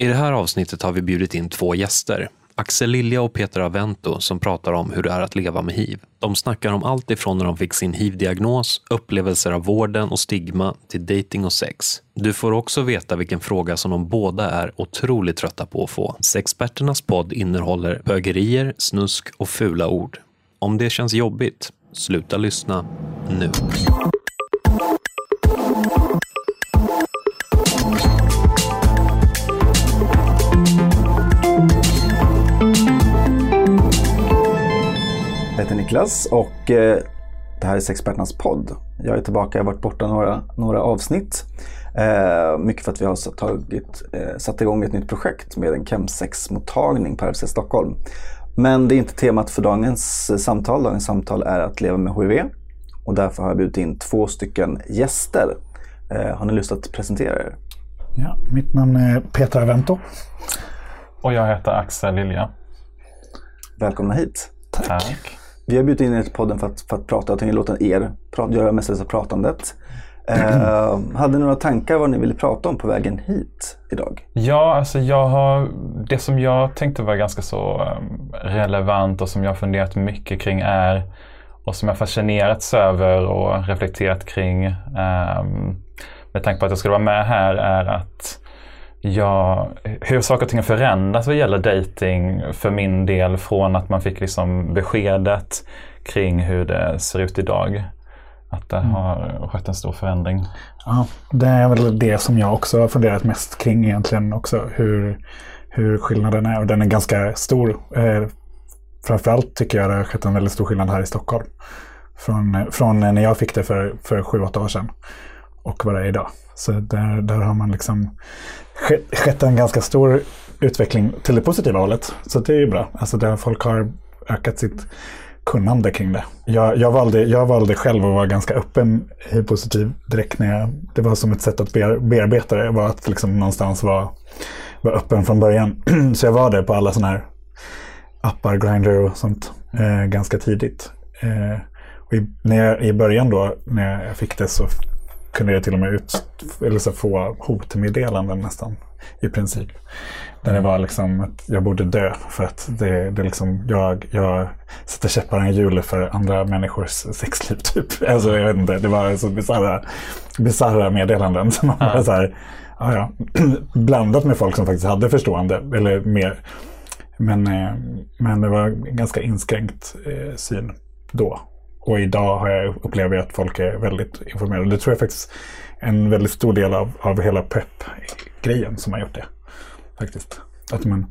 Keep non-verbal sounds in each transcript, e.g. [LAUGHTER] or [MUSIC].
I det här avsnittet har vi bjudit in två gäster. Axel Lilja och Peter Avento som pratar om hur det är att leva med hiv. De snackar om allt ifrån när de fick sin hiv-diagnos, upplevelser av vården och stigma till dating och sex. Du får också veta vilken fråga som de båda är otroligt trötta på att få. Sexperternas podd innehåller bögerier, snusk och fula ord. Om det känns jobbigt, sluta lyssna nu. Jag heter Niklas och eh, det här är Sexperternas podd. Jag är tillbaka, jag har varit borta några, några avsnitt. Eh, mycket för att vi har tagit, eh, satt igång ett nytt projekt med en chemsexmottagning på RFC Stockholm. Men det är inte temat för dagens samtal. Dagens samtal är att leva med HIV. Och därför har jag bjudit in två stycken gäster. har ni lust att presentera er? Ja, mitt namn är Peter Avento. Och jag heter Axel Lilja. Välkomna hit. Tack. Tack. Vi har bjudit in er till podden för att, för att prata. Jag tänkte låta er pra, göra mestadels av pratandet. [CLEARS THROAT] Eh, hade ni några tankar vad ni ville prata om på vägen hit idag? Ja, alltså jag har, det som jag tänkte var ganska så ehm, relevant och som jag funderat mycket kring är och som jag fascinerats över och reflekterat kring um, med tanke på att jag skulle vara med här är att jag, hur saker och ting har förändrats vad gäller dating för min del från att man fick liksom beskedet kring hur det ser ut idag. Att det mm. har skett en stor förändring. Ja, det är väl det som jag också har funderat mest kring egentligen också. Hur, hur skillnaden är. Och den är ganska stor. Eh, framförallt tycker jag det har skett en väldigt stor skillnad här i Stockholm. Från, från när jag fick det för, för sju, åtta år sedan och vad det är idag. Så där, där har man liksom skett en ganska stor utveckling till det positiva hållet. Så det är ju bra. Alltså där folk har ökat sitt kunnande kring det. Jag, jag, valde, jag valde själv att vara ganska öppen i positiv direkt när jag, det var som ett sätt att bearbeta det, var att liksom någonstans vara, var öppen från början. [CLEARS THROAT] Så jag var det på alla sådana här appar, Grindr och sånt eh, ganska tidigt. Eh, och i, när jag, I början då, när jag fick det så kunde jag till och med ut, eller så få hotmeddelanden nästan i princip. Där det var liksom att jag borde dö för att det, det liksom, jag, jag sätter käppar i hjulet för andra människors sexliv. Typ. [LAUGHS] Alltså, jag vet inte, det var så bisarra, bisarra meddelanden. [LAUGHS] Som man ja. bara så här, ja, ja. [CLEARS THROAT] Blandat med folk som faktiskt hade förstående, eller mer. Men, eh, men det var en ganska inskränkt eh, syn då. Och idag har jag, upplever jag att folk är väldigt informerade. Det tror jag faktiskt är en väldigt stor del av, av hela PEP-grejen som har gjort det. Faktiskt. Att man,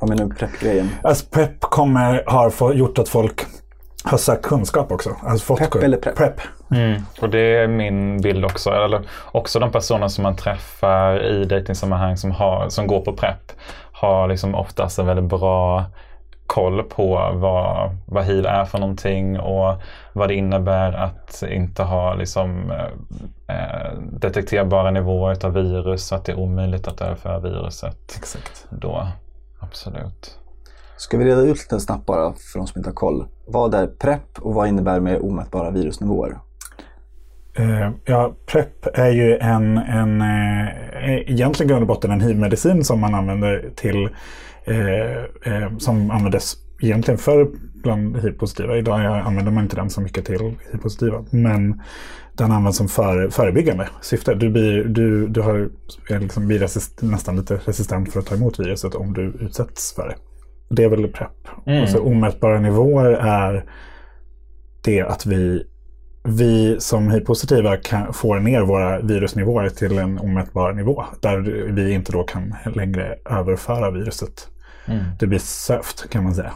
Vad menar du med PEP-grejen? Alltså PEP kommer, har få, gjort att folk har sökt kunskap också. Alltså fått PEP eller PREP? PREP. Mm. Och det är min bild också. Eller också de personer som man träffar i dejtingsammanhang som, som går på PREP har liksom oftast en väldigt bra koll på vad, vad hiv är för någonting och vad det innebär att inte ha liksom, eh, detekterbara nivåer av virus så att det är omöjligt att överföra viruset. Exakt. Då, absolut. Ska vi reda ut lite snabbt bara för de som inte har koll. Vad är PREP och vad innebär med omätbara virusnivåer? Uh, ja, PREP är ju en, en uh, egentligen grund och botten en hiv-medicin som man använder till Eh, eh, som användes egentligen förr bland hiv-positiva. Idag använder man inte den så mycket till hiv-positiva. Men den används som för, förebyggande syfte. Du blir, du, du har, liksom, blir resist, nästan lite resistent för att ta emot viruset om du utsätts för det. Det är väl PREP. Mm. Och så omätbara nivåer är det att vi vi som hiv-positiva får ner våra virusnivåer till en omätbar nivå. Där vi inte då kan längre överföra viruset Mm. Det blir sövt kan man säga.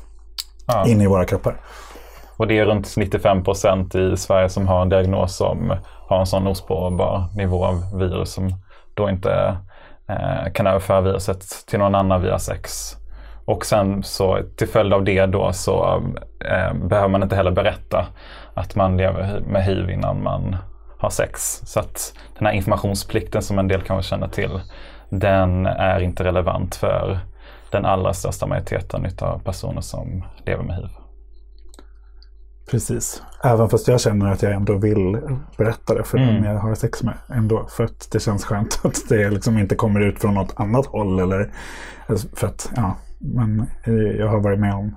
Ja. In i våra kroppar. Och det är runt 95 procent i Sverige som har en diagnos som har en sån ospårbar nivå av virus som då inte eh, kan överföra viruset till någon annan via sex. Och sen så till följd av det då så eh, behöver man inte heller berätta att man lever med hiv innan man har sex. Så att den här informationsplikten som en del kanske känner till, den är inte relevant för den allra största majoriteten av personer som lever med hiv. Precis. Även fast jag känner att jag ändå vill berätta det för Mm. den jag har sex med. Ändå. För att det känns skönt [LAUGHS] att det liksom inte kommer ut från något annat håll. Eller, alltså, för att, ja, men eh, jag har varit med om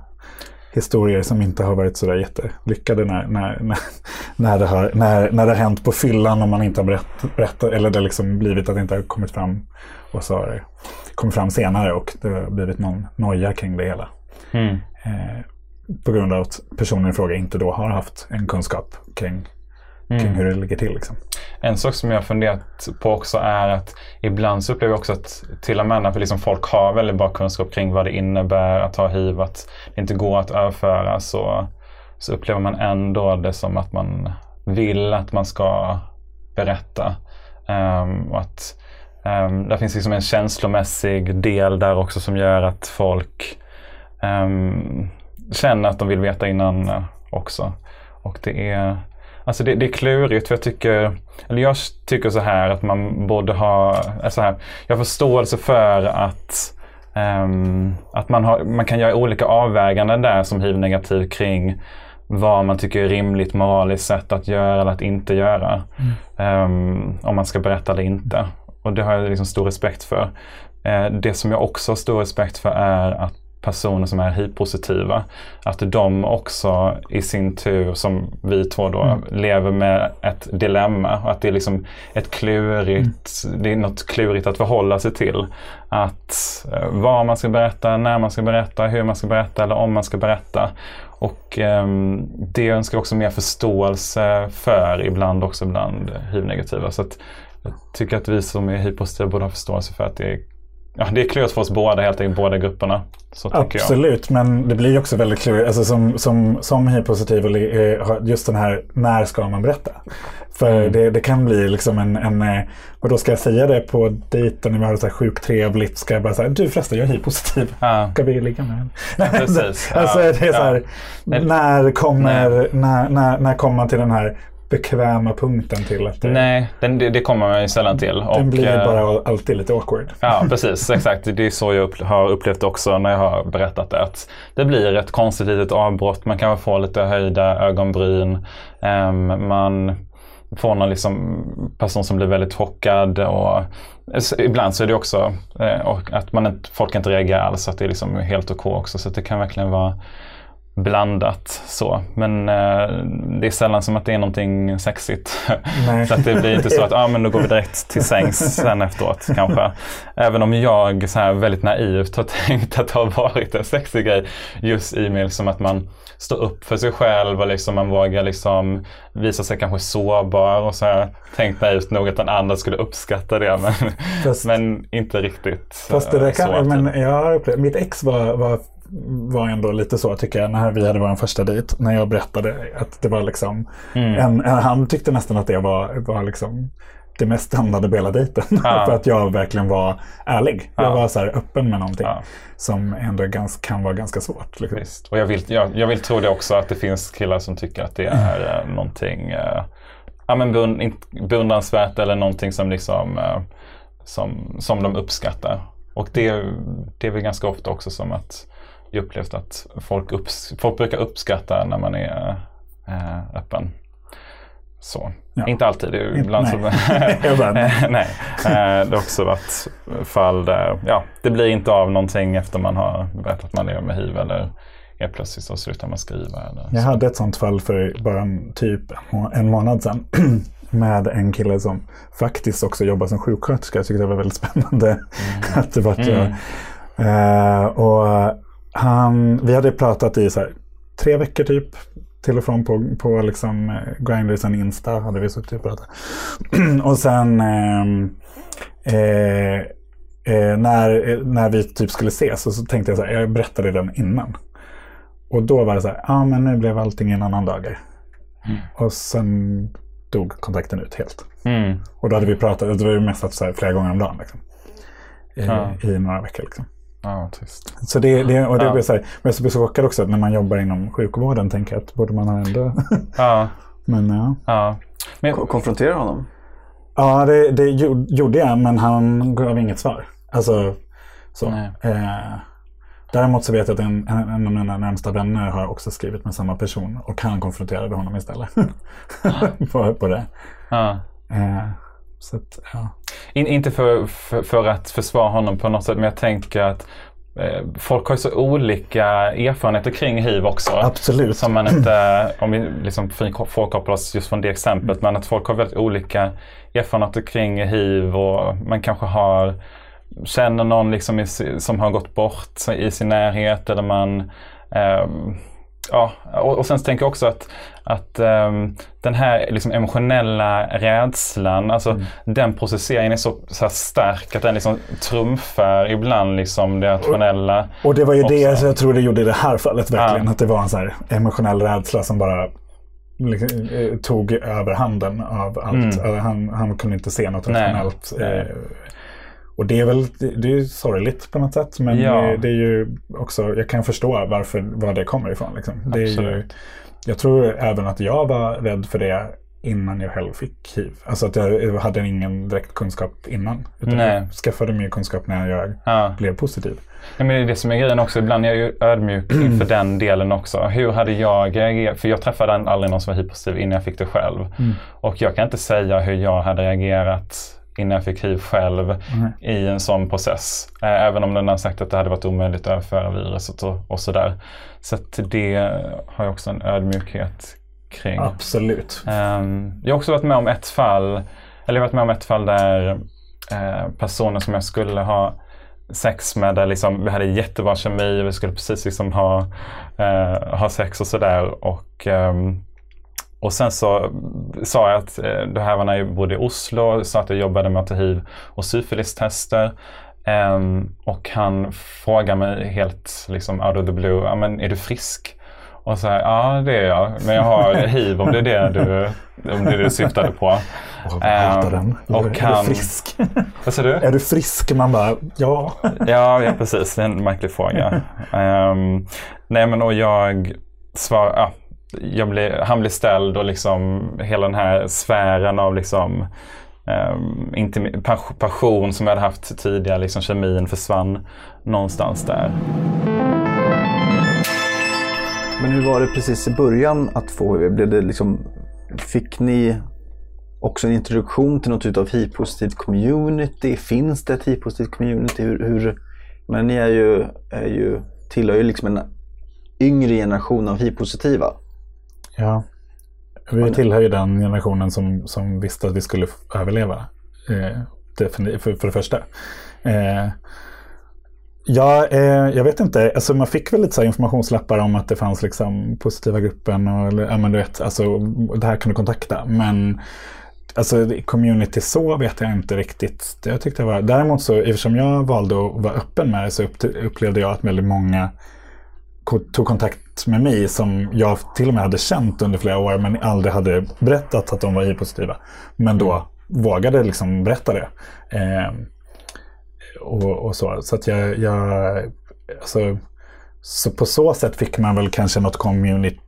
historier som inte har varit sådär jättelyckade när, när, när, [LAUGHS] när, det, har, när, när det har hänt på fyllan och man inte har berätt, berättat. Eller det har liksom blivit att det inte har kommit fram. Och så har det kommit fram senare och det har blivit någon noja kring det hela. Mm. Eh, på grund av att personen i fråga inte då har haft en kunskap kring, kring Mm. hur det ligger till. Liksom. En sak som jag har funderat på också är att ibland så upplever jag också att till och med när liksom folk har väldigt bra kunskap kring vad det innebär att ha hiv, att det inte går att överföra så, så upplever man ändå det som att man vill att man ska berätta. Ehm, och att um, det finns liksom en känslomässig del där också som gör att folk ehm, känner att de vill veta innan eh, också. Och det är Alltså det, det är klurigt för jag tycker, eller jag tycker så här att man borde ha, alltså här, jag har förståelse för att, ehm, att man, har, man kan göra olika avväganden där som hiv-negativ kring vad man tycker är rimligt moraliskt sätt att göra eller att inte göra. Ehm, om man ska berätta eller inte. Och det har jag liksom stor respekt för. Eh, det som jag också har stor respekt för är att personer som är hiv-positiva, att de också i sin tur, som vi två då, lever med ett dilemma. Och att det är liksom ett klurigt, det är något klurigt att förhålla sig till. Att eh, vad man ska berätta, när man ska berätta, hur man ska berätta eller om man ska berätta. Och ehm, det önskar också mer förståelse för ibland också bland hiv-negativa. Så att jag tycker att vi som är hiv-positiva borde ha förståelse för att det är Ja, det är klurigt för oss båda, helt enkelt, båda grupperna. Tycker jag. Absolut, men det blir också väldigt klurigt. Alltså som, som, som hiv-positiv, eh, just den här, när ska man berätta? För Mm. det, det kan bli liksom en, en eh, och då ska jag säga det på dejten när vi har det så här sjukt trevligt. Ska jag bara säga, du förresten jag är hiv-positiv. Ja. Ska vi ligga med henne? precis. [LAUGHS] alltså Ja, det är så här, ja. när, kommer, när, när, när kommer man till den här bekväma punkten till att det, Nej, den, det, det kommer man ju sällan till. den Och, blir eh, bara alltid lite awkward. Ja, [LAUGHS] precis. Exakt. Det är så jag upp, har upplevt också när jag har berättat det. Att det blir ett konstigt litet avbrott. Man kan få lite höjda ögonbryn. Ehm, man får någon liksom person som blir väldigt chockad. Och, så ibland så är det också eh, att man inte, folk inte reagerar alls. Att det är liksom helt okej också. Så det kan verkligen vara blandat så. Men eh, det är sällan som att det är någonting sexigt. [LAUGHS] Så att det blir inte så att [LAUGHS] ah, men då går vi direkt till sängs sen efteråt [LAUGHS] kanske. Även om jag så här väldigt naivt har tänkt att det har varit en sexig grej just i med liksom att man står upp för sig själv och liksom man vågar liksom visa sig kanske sårbar och så här tänkt naivt nog att den andra skulle uppskatta det men, Fast- men inte riktigt Fast det där eh, så, kan, men typ. jag har upplevt, mitt ex var, var, var ändå lite så tycker jag när vi hade vår första dejt. När jag berättade att det var liksom, Mm. en, en, han tyckte nästan att det var, var liksom det mest standarda på hela dejten. Ja. [LAUGHS] För att jag verkligen var ärlig. Jag Ja. var så här öppen med någonting Ja. som ändå är ganska, kan vara ganska svårt. Liksom. Visst. Och jag vill, jag, jag vill tro det också att det finns killar som tycker att det är eh, någonting eh, ja, men beund, beundransvärt eller någonting som, liksom, eh, som, som de uppskattar. Och det, det är väl ganska ofta också som att jag upplevt att folk, upps, folk brukar uppskatta när man är eh, öppen. Så. Ja. Inte alltid, ibland så... nej. [LAUGHS] [LAUGHS] Eh, Det har också varit fall där ja, det blir inte av någonting efter man har berättat att man lever med hiv eller helt plötsligt så slutar man skriva. Eller Jag så. hade ett sånt fall för bara en, typ en månad sedan. [CLEARS THROAT] med en kille som faktiskt också jobbar som sjuksköterska. Jag tyckte det var väldigt spännande. [LAUGHS] att det var jag, Eh, och han, vi hade pratat i så här, tre veckor typ. Till och från på, på liksom, eh, Grindr, sen Insta hade vi suttit och pratat. [CLEARS THROAT] och sen ehm, eh, eh, när, när vi typ skulle ses så, så tänkte jag så här, jag berättade den innan. Och då var det så här, ja ah, men nu blev allting en annan dagar. Och sen dog kontakten ut helt. Mm. Och då hade vi pratat, det var ju mest så här flera gånger om dagen. Liksom. I, Ja. I några veckor. Liksom. Ja, trist. Så det, det, och det Ja. blir så här, men jag blir så chockad också att när man jobbar inom sjukvården tänker jag att borde man ha ändå... [LAUGHS] Ja, men ja. ja. Men, Ko- Konfrontera honom. Ja, det, det gjo- gjorde jag men han gav inget svar. Alltså så. Eh, Däremot så vet jag att en, en, en av mina närmsta vänner har också skrivit med samma person och han konfronterade honom istället. [LAUGHS] på, på det. Ja. Eh, så att, ja. In, inte för, för, för att försvara honom på något sätt, men jag tänker att eh, folk har så olika erfarenheter kring hiv också. Absolut. Som man inte, om vi liksom frikopplar oss just från det exemplet, men att folk har väldigt olika erfarenheter kring hiv och man kanske har känner någon liksom i, som har gått bort i sin närhet eller man eh, Ja, och, och sen tänker jag också att, att um, den här liksom emotionella rädslan, alltså mm. den processeringen är så, så stark att den liksom trumfar ibland liksom det rationella. Och, och det var ju också. det jag tror det gjorde i det här fallet verkligen. Ja. Att det var en så emotionell rädsla som bara liksom, eh, tog överhanden av allt. Mm. Han, han kunde inte se något rationellt. Eh, och det är väl det är sorgligt på något sätt. Men ja. det, är ju också, jag kan förstå varför, var det kommer ifrån. Liksom. Det är ju, jag tror även att jag var rädd för det innan jag själv fick hiv. Alltså att jag hade ingen direkt kunskap innan. Utan Nej. jag skaffade mer kunskap när jag ja. blev positiv. Ja, men det är det som är grejen också. Ibland är jag ju ödmjuk [CLEARS THROAT] inför den delen också. Hur hade jag reagerat? För jag träffade aldrig någon som var hiv-positiv innan jag fick det själv. Mm. Och jag kan inte säga hur jag hade reagerat innan jag fick hiv själv mm. i en sån process. Eh, även om den har sagt att det hade varit omöjligt att överföra viruset och, och sådär. Så att det har jag också en ödmjukhet kring. Absolut. Um, jag har också varit med om ett fall, eller jag har varit med om ett fall där uh, personer som jag skulle ha sex med, där liksom, vi hade jättebra kemi, vi skulle precis liksom ha, uh, ha sex och sådär. Och um, och sen så sa jag att, eh, det här var när jag bodde i Oslo, sa att jag jobbade med att ta hiv och syfilistester. Um, och han frågade mig helt liksom out of the blue, ja men är du frisk? Och så här, ja det är jag, men jag har [LAUGHS] hiv om det är det du, om det du syftade på. Oh, um, den. Och är, han, är du frisk? [LAUGHS] Vad säger du? Är du frisk? Man bara, ja. ja, ja precis, det är en märklig fråga. Um, [LAUGHS] nej men och jag svarade, ja, jag han blev ställd och liksom hela den här sfären av liksom um, passion som jag hade haft tidigare, liksom kemin försvann någonstans där. Men hur var det precis i början att få HIV? Blev det liksom, fick ni också en introduktion till något typ av hiv-positivt community? Finns det ett hiv-positivt community? Hur, hur, men ni är ju, är ju, tillhör ju liksom en yngre generation av hiv-positiva. Ja. Vi tillhör ju den generationen som, som visste att vi skulle överleva. Eh, för, för det första. Eh, ja, eh, jag vet inte. Alltså man fick väl lite så informationslappar om att det fanns liksom positiva gruppen. Och, ja, men du vet, alltså, det här kan du kontakta. Men alltså, community så vet jag inte riktigt. Jag tyckte var, däremot så, eftersom jag valde att vara öppen med det så upplevde jag att väldigt många tog kontakt med mig som jag till och med hade känt under flera år men aldrig hade berättat att de var hiv-positiva. Men då mm. vågade liksom berätta det. Eh, och, och, så. Så att jag, jag alltså, så på så sätt fick man väl kanske något community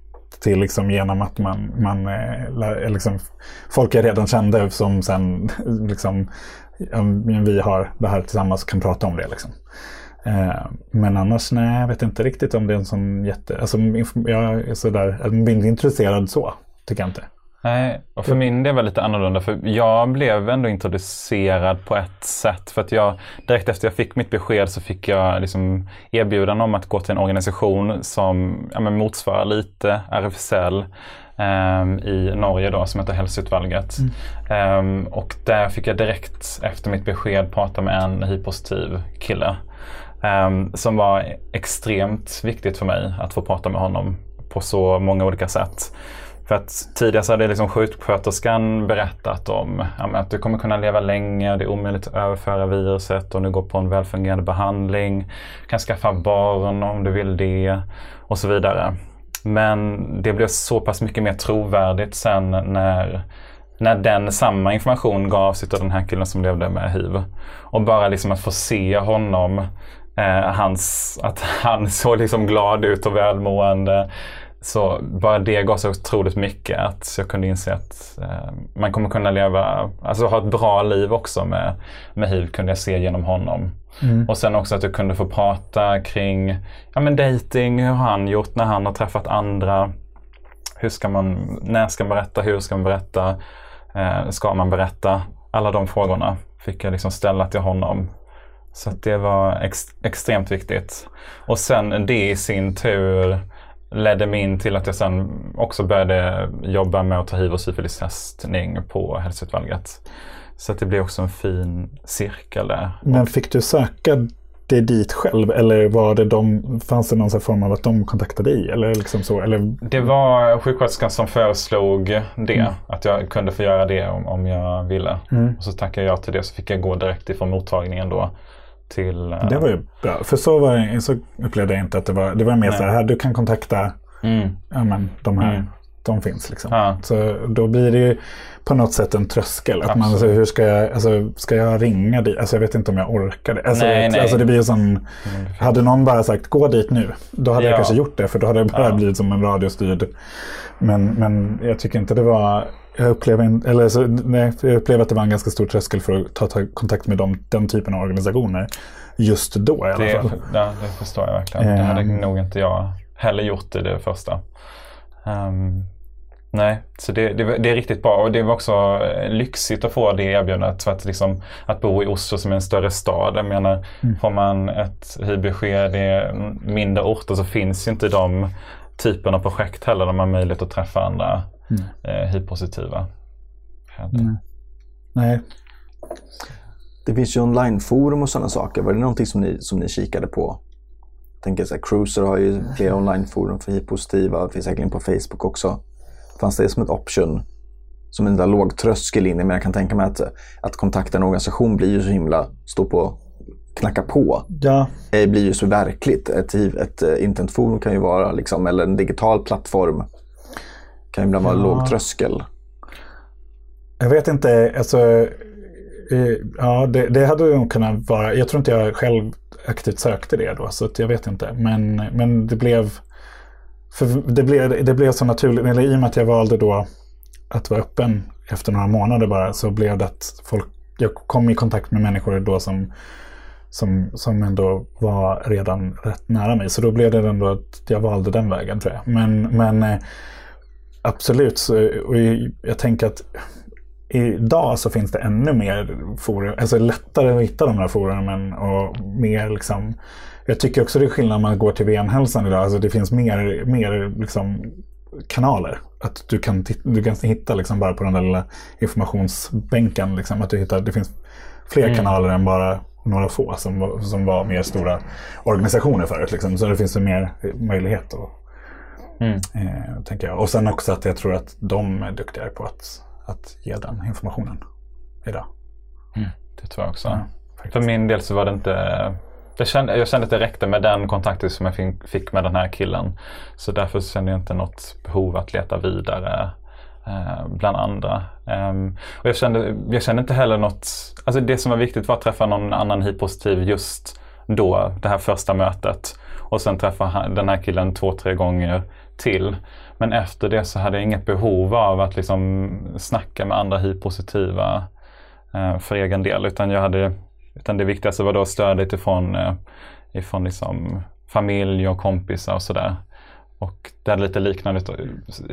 liksom genom att man, man eh, eh, liksom, folk jag redan kände som sen [LAUGHS] liksom, vi har det här tillsammans och kan prata om det. Liksom. Eh, men annars, nej, jag vet inte riktigt om det är en sån jätte... Alltså, jag är sådär, mindre intresserad så, tycker jag inte. Nej, och för min del var det lite annorlunda. För jag blev ändå introducerad på ett sätt. För att jag, direkt efter jag fick mitt besked så fick jag liksom erbjudande om att gå till en organisation som ja, motsvarar lite RFSL. Um, i Norge då som heter Hälsoutvalget. Mm. Um, och där fick jag direkt efter mitt besked prata med en hiv-positiv kille. Um, som var extremt viktigt för mig att få prata med honom på så många olika sätt. För att tidigare så hade liksom sjuksköterskan berättat om ja, att du kommer kunna leva länge, det är omöjligt att överföra viruset om du går på en välfungerande behandling. Du kan skaffa barn om du vill det och så vidare. Men det blev så pass mycket mer trovärdigt sen när, när den samma information gavs av den här killen som levde med hiv. Och bara liksom att få se honom Eh, hans, att han [LAUGHS] såg liksom glad ut och välmående. så bara det gav så otroligt mycket att jag kunde inse att eh, man kommer kunna leva, alltså ha ett bra liv också med, med hiv kunde jag se genom honom. Mm. Och sen också att jag kunde få prata kring ja, men dating, hur har han gjort när han har träffat andra? Hur ska man, när ska man berätta, hur ska man berätta, eh, ska man berätta? Alla de frågorna fick jag liksom ställa till honom. Så det var ex, extremt viktigt. Och sen det i sin tur ledde mig in till att jag sen också började jobba med att ta hiv och syfilistestning på hälsoutvalget. Så det blev också en fin cirkel där. Men fick du söka dig dit själv eller var det de, fanns det någon form av att de kontaktade dig? Eller liksom så, eller? Det var sjuksköterskan som föreslog det, att jag kunde få göra det om, om jag ville. Mm. Och så tackade jag till det så fick jag gå direkt ifrån mottagningen då till... eh, Det var ju bra. För så, var det, så upplevde jag inte att det var. Det var mer Nej. så här, du kan kontakta mm, ja, men, de här. Mm. De finns liksom. ja, Så då blir det ju på något sätt en tröskel. Att man, alltså, hur ska jag, alltså, ska jag ringa dit? Alltså jag vet inte om jag orkar det. Alltså, Nej, nej. alltså det blir som, Mm, hade någon bara sagt gå dit nu, då hade jag Ja. kanske gjort det. För då hade det bara Ja. blivit som en radiostyrd. Men, men jag tycker inte det var, jag upplever, in, eller så, nej, jag upplever att det var en ganska stor tröskel för att ta, ta kontakt med dem, den typen av organisationer. Just då i alla det, fall. ja, det förstår jag verkligen. Det hade Ehm. nog inte jag heller gjort i det första. Ehm, nej, så det, det, det är riktigt bra och det var också eh, lyxigt att få det erbjudandet. För att, liksom, att bo i Oslo som är en större stad. Jag menar, Mm. får man ett hivbesked i mindre orter så finns ju inte de typen av projekt heller där man har möjlighet att träffa andra Mm. eh, hiv-positiva. Mm. Nej, Det finns ju onlineforum och sådana saker. Var det någonting som ni, som ni kikade på? Jag tänker så här, Cruiser har ju flera onlineforum för hiv-positiva. Det finns säkerligen på Facebook också. Fanns det som ett option? Som en där låg tröskel in i, men jag kan tänka mig att, att kontakta en organisation blir ju så himla, stå på, knacka på. ja, Det blir ju så verkligt. Ett, hiv- ett eh, internetforum kan ju vara, liksom, eller en digital plattform. Kan ibland vara Ja. låg tröskel. Jag vet inte, alltså. Ja, det, det hade nog kunnat vara. Jag tror inte jag själv aktivt sökte det då, så att jag vet inte. Men, men det blev. För det blev, det blev så naturligt, eller i och med att jag valde då att vara öppen efter några månader bara, så blev det att folk, jag kom i kontakt med människor då som, som, som ändå var redan rätt nära mig. Så då blev det ändå att jag valde den vägen tror jag. Men, men eh, absolut, så, och jag tänker att idag så finns det ännu mer forum, alltså lättare att hitta de här forumen och mer liksom jag tycker också det är skillnad om man går till VM-hälsan idag. Alltså det finns mer, mer liksom kanaler. Att du kan, du kan hitta liksom bara på den där lilla informationsbänken. Liksom, att du hittar, det finns fler Mm. kanaler än bara några få som, var- som var mer stora organisationer förut. Liksom. Så det finns ju mer möjlighet. Och, Mm. eh, tänker jag. Och sen också att jag tror att de är duktigare på att, att ge den informationen idag. Det tror jag också. Ja, För min del så var det inte... Jag kände, jag kände att det räckte med den kontakten som jag fick, med den här killen. Så därför kände jag inte något behov att leta vidare eh, bland andra. Ehm, och jag kände, jag kände inte heller något... Alltså det som var viktigt var att träffa någon annan hiv-positiv just då, det här första mötet. Och sen träffa den här killen två, tre gånger till. Men efter det så hade jag inget behov av att liksom snacka med andra hiv-positiva eh, för egen del. Utan, jag hade, utan det viktigaste var då stödet ifrån, eh, ifrån liksom familj och kompisar och sådär. Och det hade lite liknande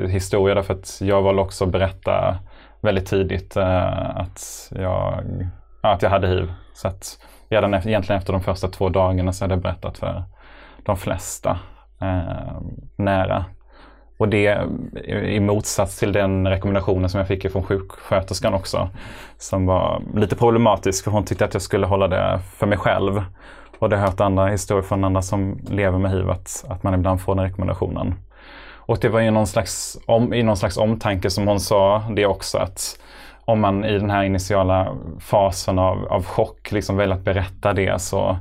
historia därför att jag valde också att berätta väldigt tidigt eh, att, jag, ja, att jag hade hiv. Så att redan efter, egentligen efter de första två dagarna så hade jag berättat för de flesta Ehm, nära. Och det i motsats till den rekommendationen som jag fick från sjuksköterskan också. Som var lite problematisk för hon tyckte att jag skulle hålla det för mig själv. Och det har jag hört andra historier från andra som lever med hiv att, att man ibland får den rekommendationen. Och det var i någon, slags om, i någon slags omtanke som hon sa det också att om man i den här initiala fasen av, av chock liksom väljer att berätta det så,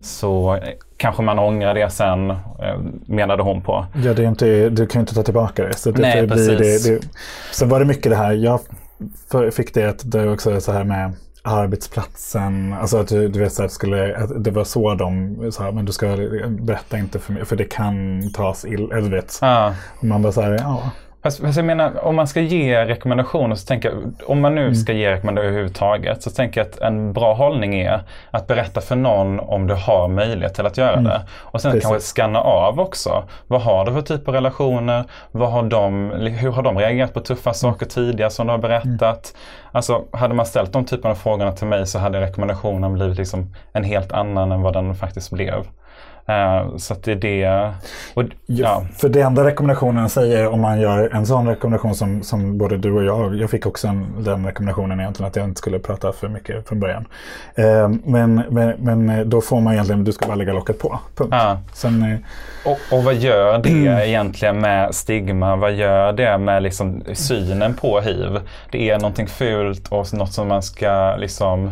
så eh, kanske man ångrar det sen, eh, menade hon på. Ja, det är inte, du kan ju inte ta tillbaka det. Så det, Nej, det precis. det, det, sen var det mycket det här, jag fick det att det är också så här med arbetsplatsen. Alltså att du, du vet så här, skulle, att det var så de sa, men du ska berätta inte för mig, för det kan tas illa. Eller du vet. Ja. Och man bara så här, ja. Fast, fast jag menar, om man ska ge rekommendationer så tänker jag, om man nu ska ge rekommendationer överhuvudtaget så tänker jag att en bra hållning är att berätta för någon om du har möjlighet till att göra det. Och sen Precis. kanske scanna av också. Vad har du för typ av relationer? Vad har de, hur har de reagerat på tuffa saker tidigare som du har berättat? Alltså, hade man ställt de typerna av frågorna till mig så hade rekommendationen blivit liksom en helt annan än vad den faktiskt blev. Eh, så det är det. Och, ja. För det enda rekommendationen säger om man gör en sån rekommendation som, som både du och jag, jag fick också en, den rekommendationen egentligen att jag inte skulle prata för mycket från början. Eh, men, men, men då får man egentligen, du ska bara lägga locket på. Punkt. Ja. Sen, eh, Och, och vad gör det egentligen med stigma? Vad gör det med liksom synen på hiv? Det är någonting fult och något som man ska liksom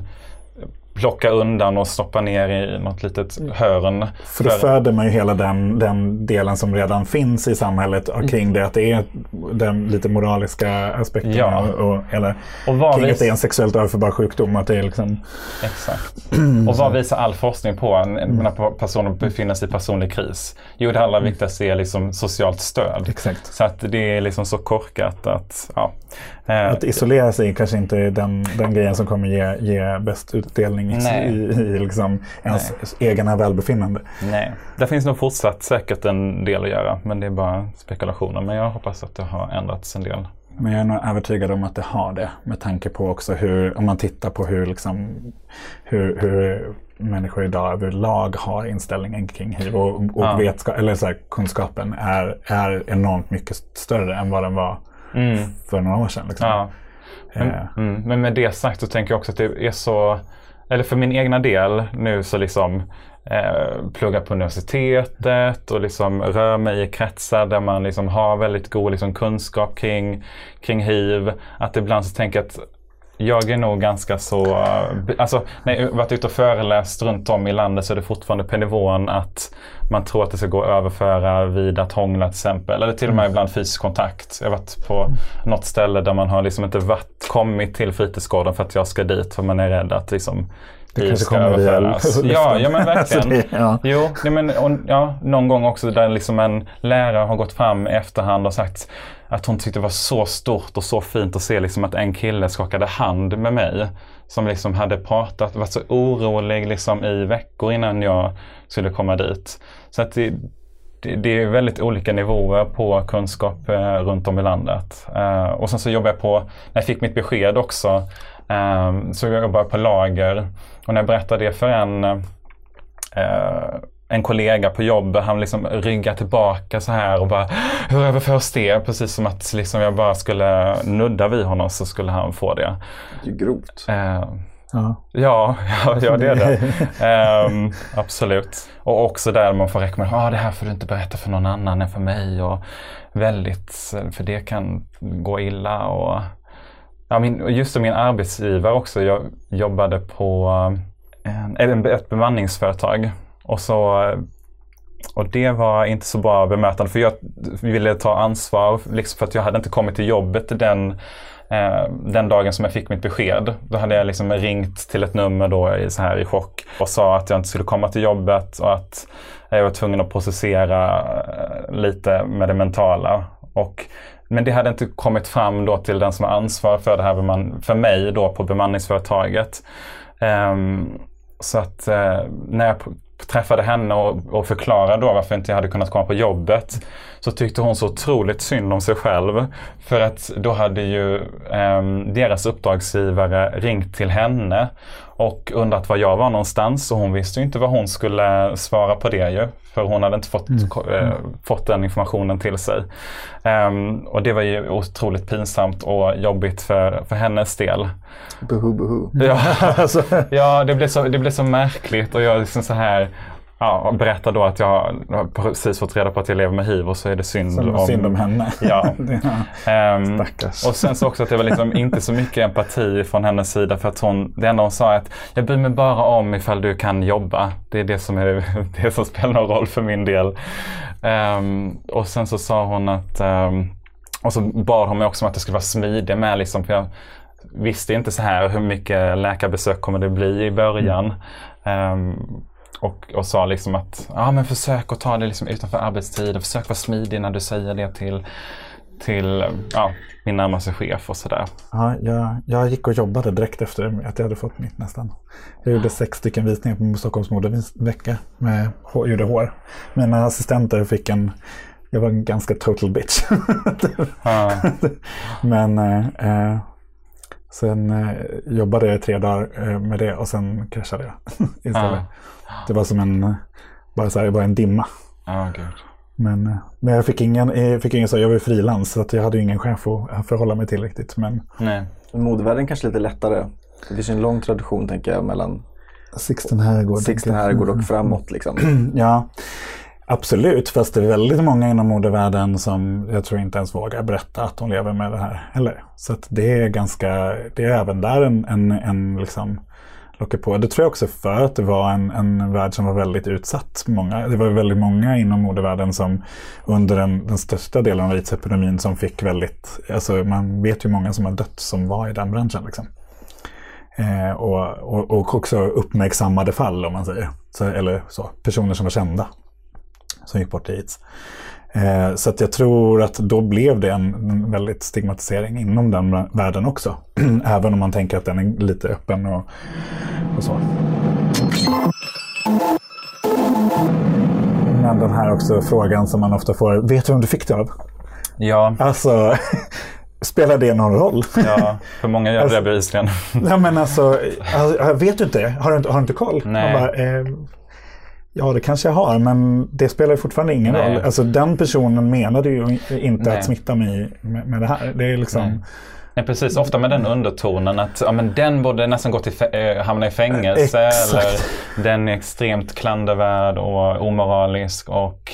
plocka undan och stoppa ner i något litet hörn. För då föder man ju hela den, den delen som redan finns i samhället och kring det. Att det är den lite moraliska aspekten. Ja. Och, och, eller Och vad kring vis- att det är en sexuellt överförbar sjukdom. Att det är liksom, Exakt. Och vad visar all forskning på Mm. när personer befinner sig i personlig kris? Jo, det allra viktigaste är liksom socialt stöd. exakt. Så att det är liksom så korkat att, ja. Eh, Att isolera sig kanske inte är den, den grejen som kommer ge, ge bäst utdelning i, Nej. i, i liksom ens egna välbefinnande. Nej, det finns nog fortsatt säkert en del att göra, men det är bara spekulationer. Men jag hoppas att det har ändrats en del. Men jag är nog övertygad om att det har det. Med tanke på också hur, om man tittar på hur, liksom, hur, hur människor idag överlag har inställningen kring hiv. Och, och Ja. vetska, eller så här, kunskapen är, är enormt mycket större än vad den var för några år sedan. Liksom. Ja. Men, Eh, mm, men med det sagt så tänker jag också att det är så, eller för min egna del nu så liksom eh, plugga på universitetet och liksom rör mig i kretsar där man liksom har väldigt god liksom, kunskap kring, kring hiv. Att ibland så tänker jag att jag är nog ganska så, alltså när jag varit ute och föreläst runt om i landet så är det fortfarande på nivån att man tror att det ska gå att överföra vid att hångla till exempel. Eller till och med ibland fysisk kontakt. Jag har varit på något ställe där man har liksom inte varit, kommit till fritidsgården för att jag ska dit för man är rädd att liksom Det kanske ska kommer via överföras. luften. Ja, [LAUGHS] ja men [LAUGHS] Alltså verkligen. det- ja. Jo, nej men, och, ja, någon gång också där liksom en lärare har gått fram i efterhand och sagt att hon tyckte det var så stort och så fint att se liksom att en kille skakade hand med mig. Som liksom hade pratat, varit så orolig liksom i veckor innan jag skulle komma dit. Så att det, det, det är väldigt olika nivåer på kunskap eh, runt om i landet. Eh, och sen så jobbade jag på, när jag fick mitt besked också, eh, så jag jobbade på lager. Och när jag berättade det för en eh, en kollega på jobbet, han liksom ryggar tillbaka så här och bara Hur överförs det? Precis som att liksom jag bara skulle nudda vid honom så skulle han få det. Det är grovt. Eh, Ja. Ja, ja, ja det är det. [LAUGHS] Ehm, absolut. Och också där man får rekommendera, ah, det här får du inte berätta för någon annan än för mig. Och väldigt, för det kan gå illa. Och, ja, min, just som min arbetsgivare också, jag jobbade på eh, en, ett bemanningsföretag. Och så eh, och det var inte så bra bemötande för jag ville ta ansvar liksom för att jag hade inte kommit till jobbet den, eh, den dagen som jag fick mitt besked. Då hade jag liksom ringt till ett nummer då i, så här, i chock och sa att jag inte skulle komma till jobbet och att jag var tvungen att processera eh, lite med det mentala. Och, men det hade inte kommit fram då till den som har ansvar för det här beman- för mig då på bemanningsföretaget. Um, så att uh, när jag träffade henne och, och förklarade då varför inte jag hade kunnat komma på jobbet så tyckte hon så otroligt synd om sig själv. För att då hade ju um, deras uppdragsgivare ringt till henne och undrat var jag var någonstans och hon visste ju inte vad hon skulle svara på det ju. För hon hade inte fått, eh, fått den informationen till sig. Ehm, och det var ju otroligt pinsamt och jobbigt för, för hennes del. Buhu, buhu. Ja, [LAUGHS] Alltså, ja det, blev så, det blev så märkligt och jag liksom så här ja, berättar då att jag precis fått reda på att jag lever med hiv och så är det synd, om, synd om henne. Ja. [LAUGHS] Ja. Stackars. och sen så också att det var liksom inte så mycket empati från hennes sida för att hon, det enda hon sa är att jag bryr mig bara om ifall du kan jobba. Det är det som, är, [LAUGHS] det som spelar någon roll för min del. Ehm, och sen så sa hon att, ehm, och så bad hon mig också om att jag skulle vara smidig med liksom, för jag visste inte så här hur mycket läkarbesök kommer det bli i början. Um, och, och sa liksom att ja, men försök att ta det liksom utanför arbetstid och försök vara smidig när du säger det till, till ja, min närmaste chef och sådär. Ja, jag, jag gick och jobbade direkt efter att jag hade fått mitt nästan. Jag gjorde sex stycken visningar på Stockholms modevecka med gjorde hår. Mina assistenter fick en jag var en ganska total bitch. Ah. [LAUGHS] Men eh, sen eh, jobbade jag tre dagar eh, med det och sen kraschade jag [LAUGHS] istället. Ah. Det var som en, bara så här, bara en dimma. Ah, men, eh, men jag fick ingen, jag fick ingen så jag var frilans så att jag hade ingen chef att förhålla mig till riktigt. Men... Nej. Modevärlden kanske lite lättare. Det finns en lång tradition tänker jag mellan Sixten Herrgård, Sixten Herrgård och framåt. Liksom. [CLEARS THROAT] ja, Absolut, fast det är väldigt många inom modevärlden som jag tror inte ens vågar berätta att de lever med det här heller. Så det är ganska, det är även där en, en, en liksom lockar på. Det tror jag också för att det var en, en värld som var väldigt utsatt. Många, det var väldigt många inom modevärlden som under den, den största delen av aids-epidemin som fick väldigt, alltså man vet ju många som har dött som var i den branschen. Liksom. Eh, och, och, och, också uppmärksammade fall om man säger. Så, eller så, personer som var kända som gick bort i aids. Eh, så att jag tror att då blev det en, väldigt stigmatisering inom den världen också. [CLEARS THROAT] Även om man tänker att den är lite öppen och, och så. Men den här också frågan som man ofta får. Vet du vem du fick det av? Ja. Alltså, [LAUGHS] spelar det någon roll? Ja, för många gör det bevisligen. Ja, men alltså, alltså, vet du inte? Har du inte, har du inte koll? Nej. Bara, eh, Ja, det kanske jag har, men det spelar fortfarande ingen Nej. roll. Alltså, den personen menade ju inte Nej. att smitta mig med, med det här. Det är liksom... Nej. Nej, precis. Ofta med den undertonen att ja, men den borde nästan gå till äh, hamna i fängelse. Exakt. Eller den är extremt klandervärd och omoralisk. och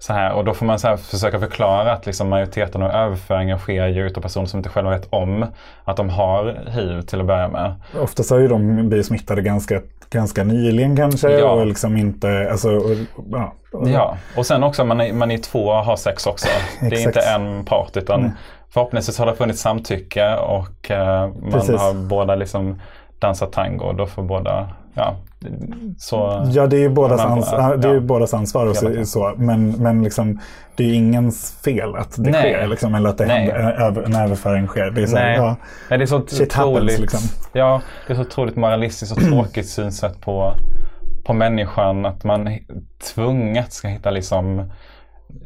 så här, och då får man så försöka förklara att liksom majoriteten av överföringen sker ju utav personer som inte själva vet om att de har hiv till att börja med. Oftast har ju de blivit smittade ganska, ganska nyligen kanske. Ja. Och liksom inte, alltså, och, ja. ja, och sen också man är, man är två och har sex också. [LAUGHS] det är inte en part utan mm. förhoppningsvis har det funnits samtycke och uh, man Precis. har båda liksom dansat tango. Och då får båda ja, så, ja, det är ju bådas, ans ja, det är ju bådas ansvar. Och så, så, men men liksom, det är ju ingens fel att det Nej. sker. Liksom, eller att det händer, en överföring sker. Det är så, Nej. Ja, Nej, det är så otroligt, happens, liksom. ja, det är så otroligt moralistiskt och tråkigt synsätt på, på människan. Att man tvunget ska hitta liksom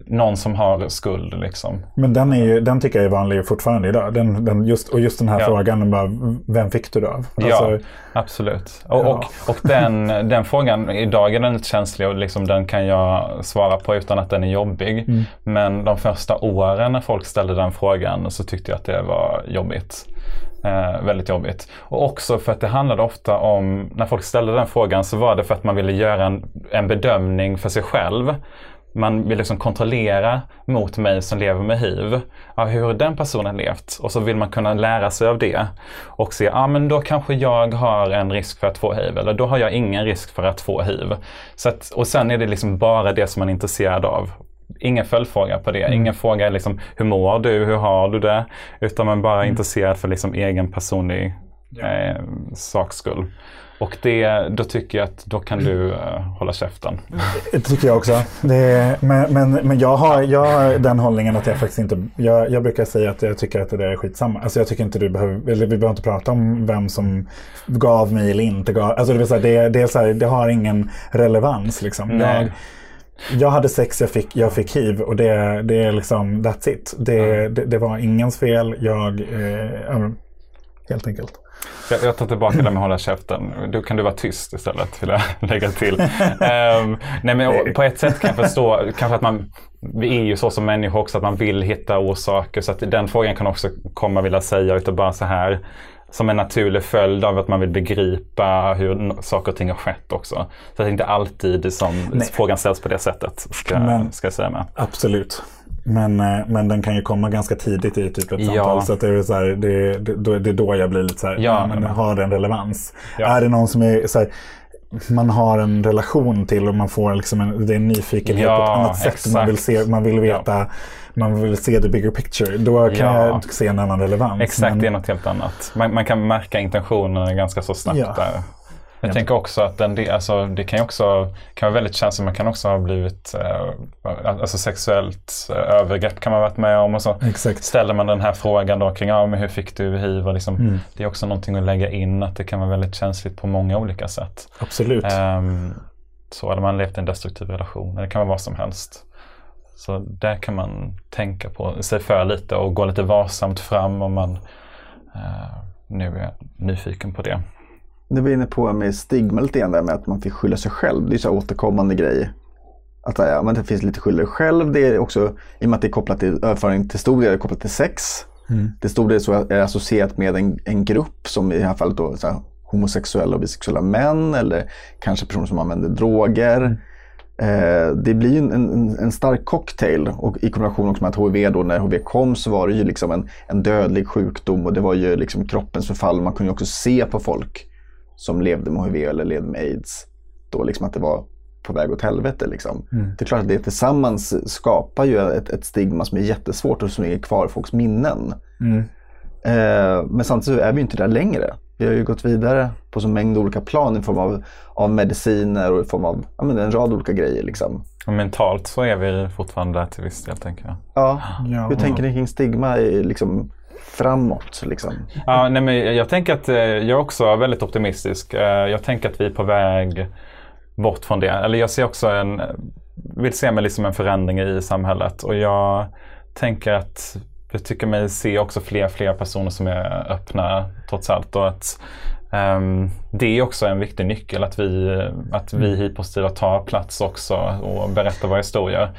någon som har skuld. Liksom. Men den, är ju, den tycker jag är vanlig fortfarande idag. Den, den just, och just den här ja. frågan, bara, vem fick du det av? Alltså, ja, absolut. Och, ja. och, och den, den frågan, idag är den lite känslig och liksom, den kan jag svara på utan att den är jobbig. Mm. Men de första åren när folk ställde den frågan så tyckte jag att det var jobbigt. Eh, väldigt jobbigt. Och också för att det handlade ofta om, när folk ställde den frågan så var det för att man ville göra en, en bedömning för sig själv man vill liksom kontrollera mot mig som lever med hiv. Ja, hur har den personen levt? Och så vill man kunna lära sig av det. Och se, ja men då kanske jag har en risk för att få hiv. Eller då har jag ingen risk för att få hiv. Så att, och sen är det liksom bara det som man är intresserad av. Ingen följdfråga på det. Mm. Ingen fråga liksom, hur mår du? Hur har du det? Utan man bara är mm. intresserad för liksom egen personlig ja. eh, saks skull. Och det, då tycker jag att då kan du uh, hålla käften. Det tycker jag också. Det, men men, men jag, har, jag har den hållningen att jag faktiskt inte... Jag, jag brukar säga att jag tycker att det där är skitsamma. Alltså jag tycker inte du behöver... Eller vi behöver inte prata om vem som gav mig eller inte gav. Alltså det, vill säga, det, det, är så här, det har ingen relevans. Liksom. Jag, jag hade sex, jag fick, jag fick hiv och det, det är liksom that's it. Det, mm. det, det var ingens fel. Jag... Eh, helt enkelt. Jag, jag tar tillbaka det med hålla käften. Då kan du vara tyst istället, vill jag [LAUGHS] lägga till. um, nej, men på ett sätt kan jag förstå kanske att man, vi är ju så som människor också, att man vill hitta orsaker. Så att den frågan kan också komma, vilja säga, utan bara så här som en naturlig följd av att man vill begripa hur saker och ting har skett också. Så det är inte alltid som Nej. frågan ställs på det sättet, ska, Men, ska jag säga med. Absolut. Men, eh, men den kan ju komma ganska tidigt i typ ett ja. samtal. Så att det, är så här, det, det, det är då jag blir lite så här, ja, men har den relevans? Ja. Är det någon som är så här, man har en relation till och man får liksom en, det är en nyfikenhet Ja, på ett annat sätt. Man vill, se, man vill veta, man vill se the bigger picture. Då kan Ja. jag se en annan relevans. Exakt, Men- det är något helt annat. Man, man kan märka intentionerna ganska så snabbt Ja. där. Jag tänker också att den, det, alltså, det kan också kan vara väldigt känsligt. Man kan också ha blivit eh, alltså sexuellt eh, övergrepp kan man ha varit med om. Och så Exakt. ställer man den här frågan då kring ja, men hur fick du hiv? Och liksom, Mm. Det är också någonting att lägga in att det kan vara väldigt känsligt på många olika sätt. Absolut. Ehm, så hade man levt i en destruktiv relation. eller Det kan vara vad som helst. Så där kan man tänka på sig för lite och gå lite varsamt fram om man eh, nu är nyfiken på det. Nu var inne på med stigma lite grann där med att man fick skylla sig själv. Det är så återkommande grej. Att ja, men det finns lite skylla dig själv. Det är också, i och med att det är kopplat till överföring till stor del det kopplat till sex. Mm. Det stor del så är associerat med en, en grupp som i det här fallet då så här, homosexuella och bisexuella män eller kanske personer som använder droger. Eh, det blir en, en, en stark cocktail och i kombination också med att HIV då när HIV kom så var det ju liksom en, en dödlig sjukdom och det var ju liksom kroppens förfall. Man kunde ju också se på folk som levde med HIV eller levde med aids då liksom att det var på väg åt helvete. Liksom. Det är klart att det tillsammans skapar ju ett, ett stigma som är jättesvårt och som ligger kvar i folks minnen. Mm. Eh, men samtidigt så är vi inte där längre. Vi har ju gått vidare på så mängd olika plan i form av, av mediciner och i form av ja, men en rad olika grejer. Liksom. Och mentalt så är vi fortfarande där till viss del tänker jag. Ja. Ja. Hur tänker ni kring stigma i, liksom, framåt? Liksom? Ja, nej, men jag tänker att eh, jag är också väldigt optimistisk. Eh, Jag tänker att vi är på väg bort från det. Eller jag ser också en, vill se mig liksom en förändring i samhället. Och jag tänker att jag tycker mig se också fler fler personer som är öppna trots allt. Och att ehm, det är också en viktig nyckel att vi, att vi hiv-positiva tar plats också och berättar våra historier.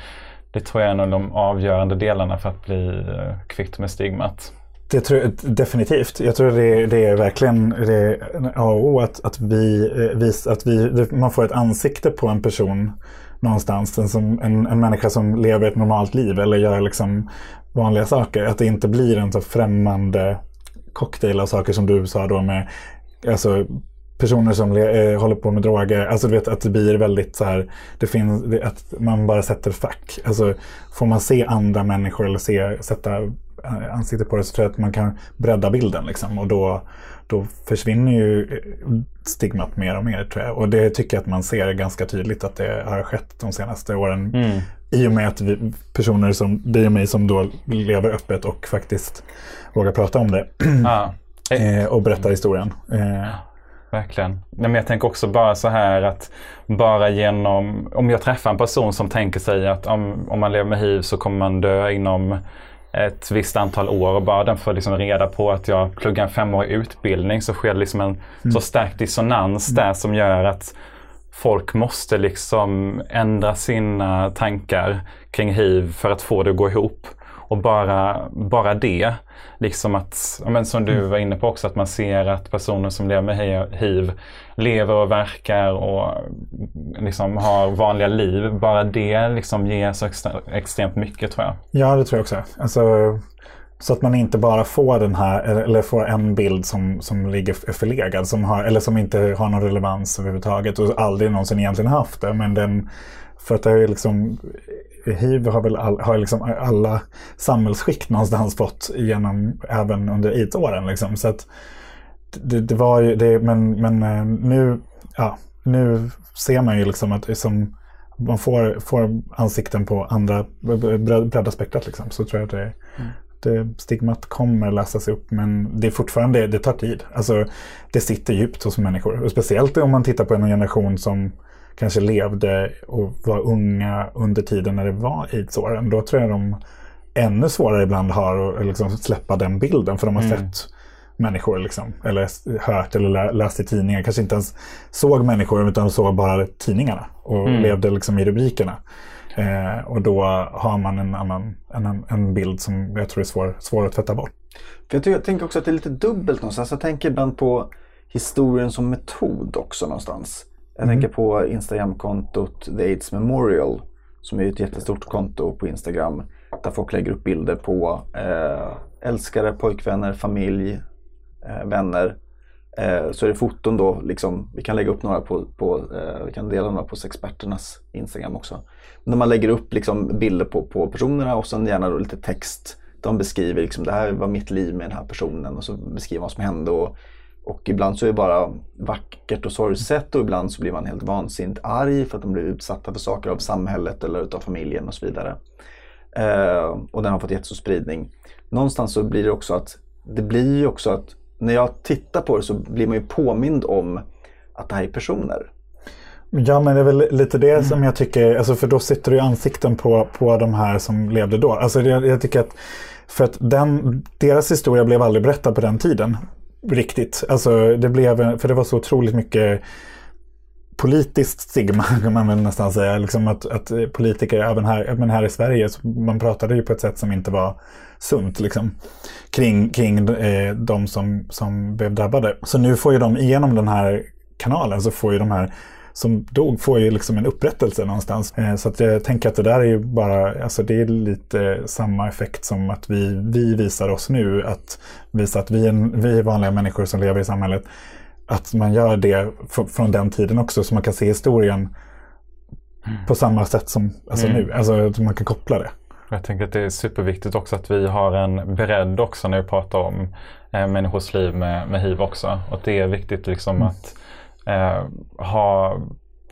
Det tror jag är en av de avgörande delarna för att bli eh, kvitt med stigmat. Det tror jag definitivt. Jag tror det, det är verkligen det är A och O att, att, vi, eh, vis, att vi, man får ett ansikte på en person någonstans. En, som, en, en människa som lever ett normalt liv eller gör liksom vanliga saker. Att det inte blir en så främmande cocktail av saker som du sa då med alltså, personer som le, eh, håller på med droger. Alltså du vet att det blir väldigt så här, det finns, att man bara sätter fack. Alltså får man se andra människor eller se, sätta ansiktet på det så tror jag att man kan bredda bilden liksom. Och då, då försvinner ju stigmat mer och mer tror jag. Och det tycker jag att man ser ganska tydligt att det har skett de senaste åren. I och med att vi, personer som dig och mig som då lever öppet och faktiskt vågar prata om det Ja. [CLEARS THROAT] eh, och berättar historien. Eh, Verkligen. Nej, men jag tänker också bara så här att bara genom, om jag träffar en person som tänker sig att om, om man lever med hiv så kommer man dö inom ett visst antal år och bara den får liksom reda på att jag pluggar en femårig utbildning så sker det liksom en så stark dissonans där som gör att folk måste liksom ändra sina tankar kring hiv för att få det att gå ihop. Och bara, bara det, liksom att, men som du var inne på också, att man ser att personer som lever med hi- hiv lever och verkar och liksom har vanliga liv. Bara det liksom ger så extremt mycket tror jag. Ja, det tror jag också. Alltså, så att man inte bara får den här, eller får en bild som, som ligger förlegad, som har, eller som inte har någon relevans överhuvudtaget och aldrig någonsin egentligen haft det. Men den, för att det är ju liksom, hiv har väl all, har liksom alla samhällsskikt någonstans fått genom, även under aids-åren. Liksom. Så att det, det var ju, det, men, men eh, nu, ja, nu ser man ju liksom att som, man får, får ansikten på andra, bre- bredda spektrat liksom, så tror jag att det, det, stigmat kommer läsas upp. Men det är fortfarande, det tar tid. Alltså, det sitter djupt hos människor. Och speciellt om man tittar på en generation som kanske levde och var unga under tiden när det var aidsåren. Då tror jag de ännu svårare ibland har att liksom släppa den bilden. För de har sett människor liksom, eller hört eller lä- läst i tidningar. Kanske inte ens såg människor utan såg bara tidningarna och levde liksom i rubrikerna. Eh, och då har man en annan en, en bild som jag tror är svår, svår att tvätta bort. För jag, tycker, jag tänker också att det är lite dubbelt någonstans. Jag tänker ibland på historien som metod också någonstans. Jag tänker på Instagramkontot The AIDS Memorial som är ett jättestort konto på Instagram där folk lägger upp bilder på eh, älskare, pojkvänner, familj, eh, vänner Eh, så är det foton då, liksom, vi kan lägga upp några på, på eh, vi kan dela några på Sexperternas Instagram också. När man lägger upp liksom, bilder på, på personerna och sen gärna lite text. De beskriver liksom, det här var mitt liv med den här personen och så beskriver vad som hände. Och, och ibland så är det bara vackert och sorgset och ibland så blir man helt vansinnigt arg för att de blir utsatta för saker av samhället eller utav familjen och så vidare. Eh, och den har fått jättestor spridning. Någonstans så blir det också att det blir ju också att när jag tittar på det så blir man ju påmind om att det här är personer. Ja, men det är väl lite det som jag tycker, alltså för då sitter du i ansikten på, på de här som levde då. Alltså jag, jag tycker att, för att den, deras historia blev aldrig berättad på den tiden. Riktigt. Alltså det blev, för det var så otroligt mycket politiskt stigma [LAUGHS] kan man väl nästan säga. Liksom att, att politiker, även här, även här i Sverige, man pratade ju på ett sätt som inte var sunt liksom, kring, kring eh, de som, som blev drabbade. Så nu får ju de igenom den här kanalen så får ju de här som dog får ju liksom en upprättelse någonstans. Eh, så att jag tänker att det där är ju bara, alltså det är lite samma effekt som att vi, vi visar oss nu. Att visa att vi är, vi är vanliga människor som lever i samhället. Att man gör det från den tiden också så man kan se historien på samma sätt som alltså mm. nu. Alltså att man kan koppla det. Jag tänker att det är superviktigt också att vi har en bredd också när vi pratar om eh, människors liv med, med hiv också. Och det är viktigt liksom mm. att eh, ha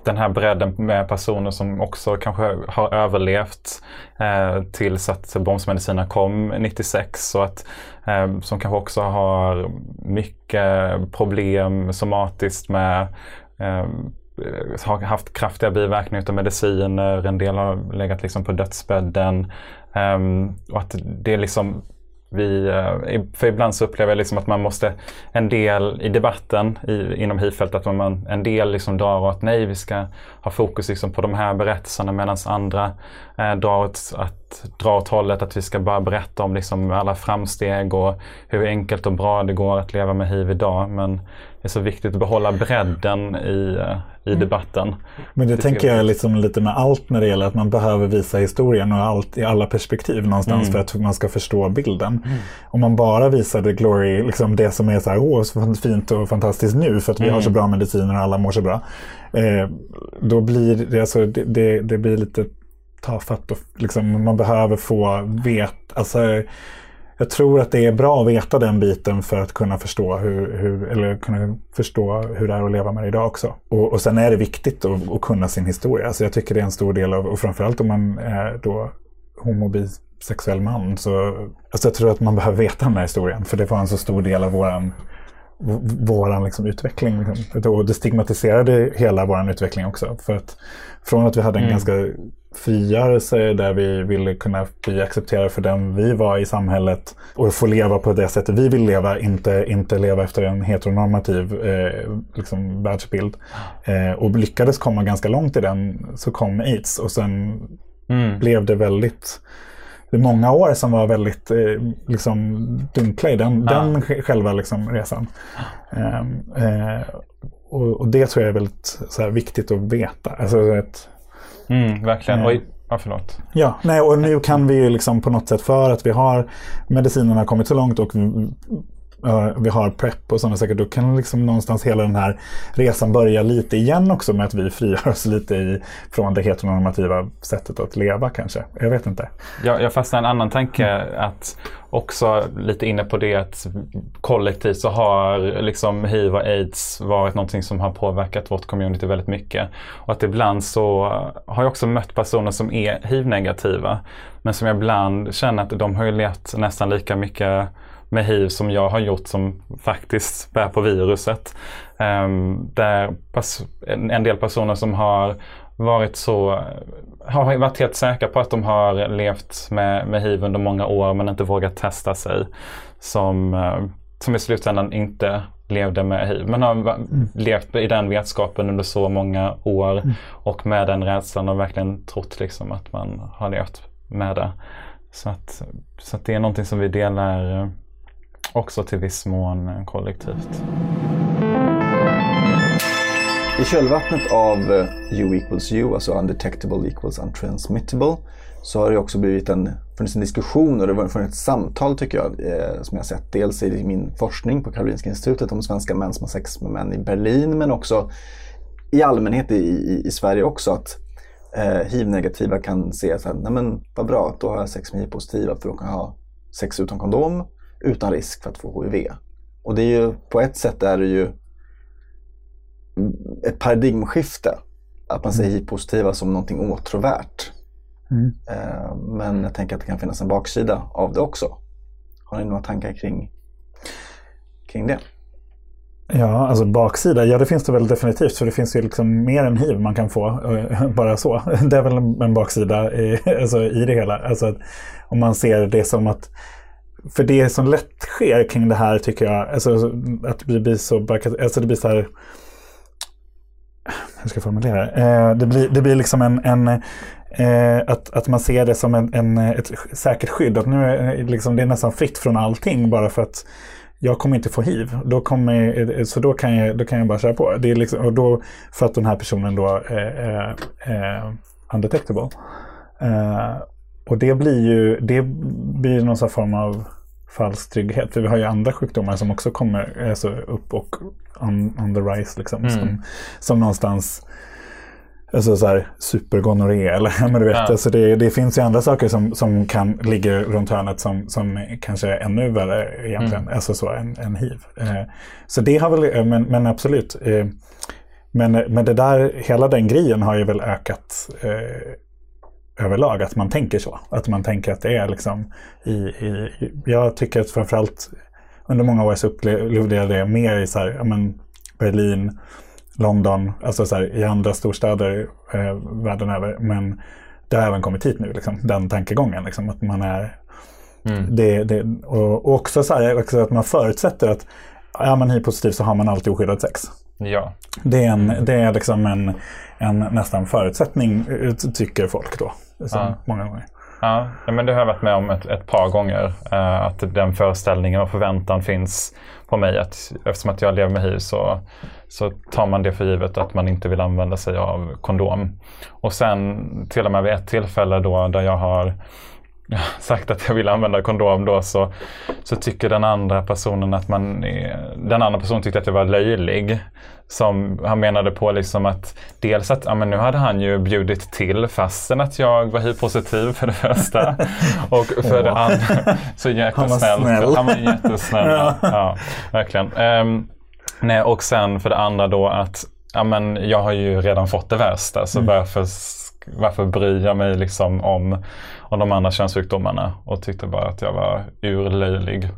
den här bredden med personer som också kanske har överlevt eh, tills att bromsmedicinerna kom 96 och att, eh, som kanske också har mycket problem somatiskt med eh, har haft kraftiga biverkningar av mediciner, en del har legat liksom på dödsbädden. Um, och att det är liksom vi, eh, för ibland så upplever jag liksom att man måste, en del i debatten i, inom hivfältet, att man, en del liksom drar åt nej, vi ska ha fokus liksom på de här berättelserna medan andra eh, drar åt, att, drar åt hållet att vi ska bara berätta om liksom alla framsteg och hur enkelt och bra det går att leva med hiv idag. Men det är så viktigt att behålla bredden i, eh, i mm. debatten. Men det, det tänker jag liksom lite med allt när det gäller att man behöver visa historien och allt i alla perspektiv någonstans mm. för att man ska förstå bilden. Mm. Om man bara visar the glory, liksom det som är så här, åh, så fint och fantastiskt nu för att vi har så mm. bra mediciner och alla mår så bra. Eh, då blir det, alltså, det, det, det blir lite tafatt och liksom, man behöver få veta, alltså jag tror att det är bra att veta den biten för att kunna förstå hur, hur eller kunna förstå hur det är att leva med det idag också. Och, och sen är det viktigt att, att kunna sin historia. Så jag tycker det är en stor del av, och framförallt om man är då homobisexuell man, så alltså jag tror att man behöver veta den här historien. För det var en så stor del av våran våran liksom utveckling. Liksom. Och det stigmatiserade hela vår utveckling också. För att från att vi hade en mm. ganska frigörelse där vi ville kunna bli accepterade för den vi var i samhället och få leva på det sättet vi vill leva, inte, inte leva efter en heteronormativ eh, liksom, världsbild. Eh, och lyckades komma ganska långt i den så kom aids och sen mm. blev det väldigt det många år som var väldigt eh, liksom, dunkla i den, ja. den själva liksom, resan. Eh, eh, och, och, det tror jag är väldigt här, viktigt att veta. Alltså, ett, Mm, verkligen. Oj. Ja, förlåt. Ja, nej, och nu kan vi ju liksom på något sätt för att vi har medicinerna kommit så långt och vi har prepp och sådana saker, då kan liksom någonstans hela den här resan börja lite igen också med att vi frigör oss lite i, från det heteronormativa sättet att leva kanske. Jag vet inte. Jag, jag fastnar en annan tanke att också lite inne på det att kollektivt så har liksom hiv och aids varit någonting som har påverkat vårt community väldigt mycket. Och att ibland så har jag också mött personer som är hiv-negativa men som jag ibland känner att de har ju levt nästan lika mycket med hiv som jag har gjort som faktiskt bär på viruset. Um, där en del personer som har varit så har varit helt säkra på att de har levt med, med hiv under många år men inte vågat testa sig. Som, uh, som i slutändan inte levde med hiv men har mm. levt i den vetskapen under så många år mm. och med den rädslan och verkligen trott liksom att man har levt med det. Så att, så att det är någonting som vi delar också till viss mån kollektivt. I kölvattnet av eh, U equals U, alltså undetectable equals untransmittable, så har det också blivit en, funnits en diskussion och det har funnits ett samtal tycker jag, eh, som jag sett. Dels i min forskning på Karolinska institutet om svenska män som har sex med män i Berlin, men också i allmänhet i, i, i Sverige också. att eh, hiv-negativa kan se att nej men vad bra, då har jag sex med hiv-positiva för då kan jag ha sex utan kondom utan risk för att få hiv. Och det är ju, på ett sätt är det ju ett paradigmskifte. Att man ser hiv-positiva som någonting åtråvärt. Mm. Eh, men jag tänker att det kan finnas en baksida av det också. Har ni några tankar kring, kring det? Ja, alltså baksida, ja det finns det väl definitivt. För det finns ju liksom mer än hiv man kan få, eh, [LAUGHS] bara så. Det är väl en baksida i, [LAUGHS] alltså, i det hela. Alltså, om man ser det som att för det som lätt sker kring det här tycker jag, alltså, att det blir så, alltså det blir så här, hur ska jag formulera eh, det? Blir, det blir liksom en, en eh, att, att man ser det som en, en, ett säkert skydd. Att nu är liksom, det är nästan fritt från allting bara för att jag kommer inte få hiv. Då kommer, eh, så då kan, jag, då kan jag bara köra på. Det är liksom, och då, för att den här personen då är, är, är undetectable. Eh, och det blir ju det blir någon form av falsk trygghet. För vi har ju andra sjukdomar som också kommer alltså, upp och on, on the rise. Liksom, mm. som, som någonstans Alltså så här, supergonorré eller [LAUGHS] men du vet, ja. alltså det, det, finns ju andra saker som, som kan ligga runt hörnet som, som kanske är ännu värre egentligen, mm. alltså så än, än hiv. Eh, så det har väl, eh, men, men absolut. Eh, men, men det där, hela den grejen har ju väl ökat eh, överlag, att man tänker så. Att man tänker att det är liksom i, i jag tycker att framförallt under många år så upplevde jag det mer i så här, ja, men Berlin, London, alltså så här, i andra storstäder eh, världen över. Men det har även kommit hit nu, liksom, den tankegången. Liksom, att man är... Mm. Det, det, och, och, också, så här, också att man förutsätter att är man hiv-positiv så har man alltid oskyddat sex. Ja. Det är, en, det är liksom en, en nästan förutsättning, tycker folk då. Ja. Många gånger. Ja, men det har jag varit med om ett, ett par gånger. Uh, att den föreställningen och förväntan finns på mig. Att, eftersom att jag lever med hiv så, så tar man det för givet att man inte vill använda sig av kondom. Och sen till och med vid ett tillfälle då där jag har [LAUGHS] sagt att jag vill använda kondom då så, så tycker den andra personen att man är, den andra personen tyckte att jag var löjlig. Som han menade på liksom att dels att ja, men nu hade han ju bjudit till fastän att jag var hiv-positiv för det första. [LAUGHS] Och för oh. det andra, så jäkla snäll. snäll. Han var jättesnäll. ja. [LAUGHS] ja, verkligen. Um, nej, och sen för det andra då att ja, men jag har ju redan fått det värsta så mm. varför varför bryr jag mig liksom om, av de andra könssjukdomarna och tyckte bara att jag var urlöjlig.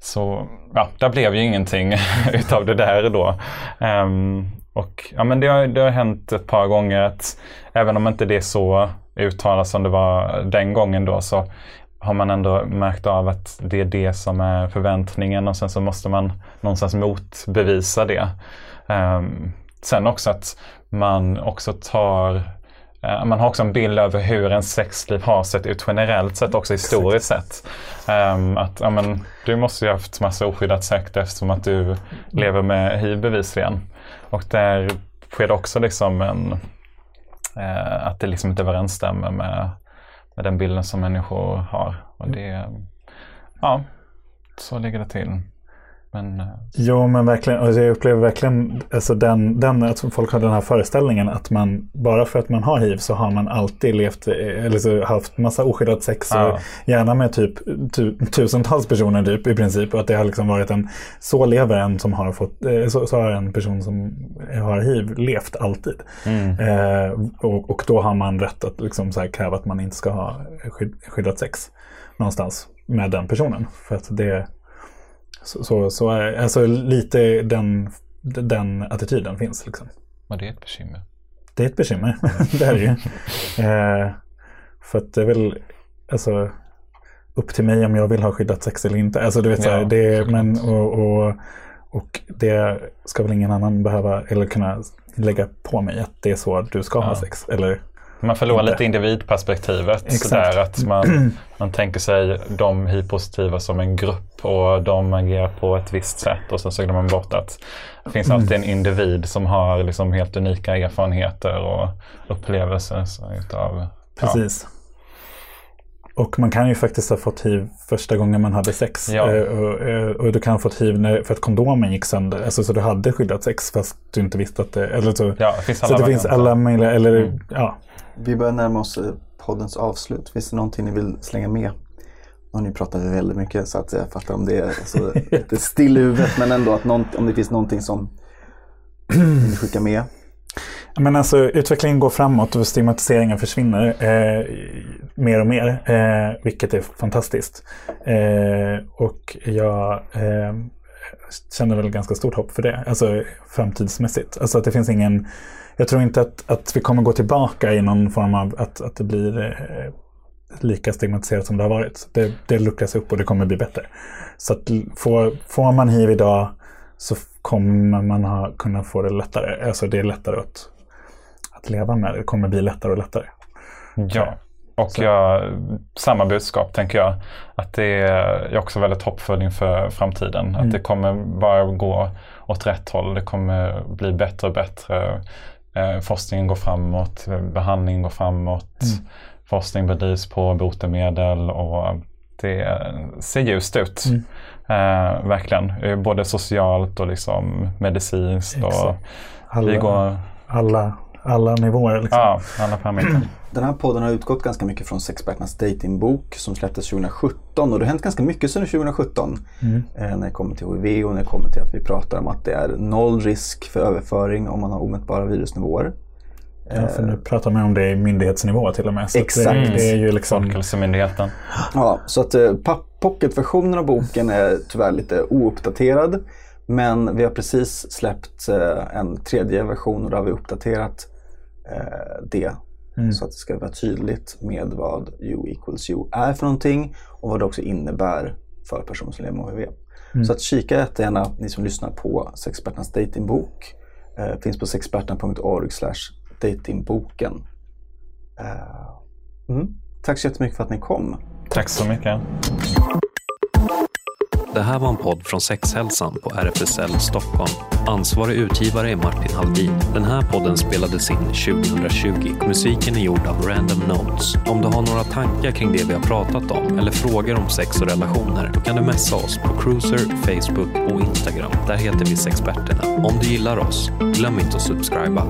Så ja, det blev ju ingenting [LAUGHS] utav det där då. Um, och ja, men det har, det har hänt ett par gånger att även om inte det är så uttalat som det var den gången då så har man ändå märkt av att det är det som är förväntningen och sen så måste man någonstans motbevisa det. Um, sen också att man också tar man har också en bild över hur en sexliv har sett ut generellt sett, också historiskt sett. Um, att ja, men, du måste ju ha haft massa oskyddat sex eftersom att du lever med hiv bevisligen. Och där sker det också liksom en, uh, att det liksom inte överensstämmer med, med den bilden som människor har. Och det, ja, så ligger det till. Men, eh, jo, men verkligen. Alltså jag upplever verkligen alltså den, den, att folk har den här föreställningen att man bara för att man har hiv så har man alltid levt, eh, eller så haft massa oskyddat sex. Ja. Och gärna med typ tu, tusentals personer typ i princip. Och att det har liksom varit en, så lever en som har fått, eh, så, så har en person som har hiv levt alltid. Mm. Eh, och, och, då har man rätt att liksom så kräva att man inte ska ha skydd, skyddat sex någonstans med den personen. För att det så, så, så alltså lite den, den attityden finns. Liksom. Och det är ett bekymmer. Det är ett bekymmer, [LAUGHS] det är det ju. eh, för att det är väl alltså, upp till mig om jag vill ha skyddat sex eller inte. Alltså, du vet, så här, det, men, och, och, och det ska väl ingen annan behöva eller kunna lägga på mig att det är så att du ska ja. ha sex. Eller Man förlorar inte. lite individperspektivet. Exakt. Sådär, att man, [CLEARS THROAT] man tänker sig de hiv-positiva som en grupp och de agerar på ett visst sätt och sen så glömmer man bort att det finns alltid en individ som har liksom helt unika erfarenheter och upplevelser. Så, utav, ja. Precis. Och man kan ju faktiskt ha fått hiv första gången man hade sex. Ja. Eh, Och, eh, och du kan ha fått hiv när, för att kondomen gick sönder. Alltså, så du hade skyddat sex fast du inte visste att det... Eller så, Ja, det finns så alla det finns alla möjliga... Eller, Mm. ja. Vi börjar närma oss eh, poddens avslut. Finns det någonting ni vill slänga med? Nu har ni pratat väldigt mycket så att jag fattar om det är så [LAUGHS] lite still i huvudet. Men ändå att någon, om det finns någonting som ni vill skicka med. Men alltså utvecklingen går framåt och stigmatiseringen försvinner eh, mer och mer. Eh, vilket är fantastiskt. Eh, och jag eh, känner väl ganska stort hopp för det. Alltså framtidsmässigt. Alltså att det finns ingen... Jag tror inte att, att vi kommer gå tillbaka i någon form av att, att det blir eh, lika stigmatiserat som det har varit. Det, det luckras upp och det kommer bli bättre. Så att får, får man hiv idag så kommer man ha, kunna få det lättare. Alltså det är lättare att, att leva med. Det kommer bli lättare och lättare. Ja, och jag, samma budskap tänker jag. Att det är, jag är också väldigt hoppfull inför framtiden. Att det kommer bara gå åt rätt håll. Det kommer bli bättre och bättre. Eh, forskningen går framåt, behandlingen går framåt. Forskning bedrivs på botemedel och det ser ljust ut. Eh, verkligen, Eh, både socialt och liksom medicinskt. Och Exakt. Alla, går, alla, alla nivåer. Liksom. ja, alla parametrar. Den här podden har utgått ganska mycket från Sexperternas datingbok som släpptes 2017 och det har hänt ganska mycket sedan 2017. Eh, när det kommer till HIV och när det kommer till att vi pratar om att det är noll risk för överföring om man har omätbara virusnivåer. Ja, för nu pratar man om det i myndighetsnivå till och med. Så Exakt. Det, är ju liksom... Folkhälsomyndigheten. Ja, så att eh, pocketversionen av boken är tyvärr lite ouppdaterad. Men vi har precis släppt eh, en tredje version och då har vi uppdaterat eh, det. Så att det ska vara tydligt med vad U equals U är för någonting och vad det också innebär för personer som lever med HIV. Så att kika jättegärna, ni som lyssnar på Sexperternas datingbok. Eh, finns på sexperterna.org datingboken. Eh, mm. Tack så jättemycket för att ni kom. Tack så mycket. Det här var en podd från Sexhälsan på RFSL Stockholm. Ansvarig utgivare är Martin Haldin. Den här podden spelades in 2020. Musiken är gjord av Random Notes. Om du har några tankar kring det vi har pratat om eller frågor om sex och relationer, då kan du messa oss på Cruiser, Facebook och Instagram. Där heter vi Sexperterna. Om du gillar oss, glöm inte att subscriba.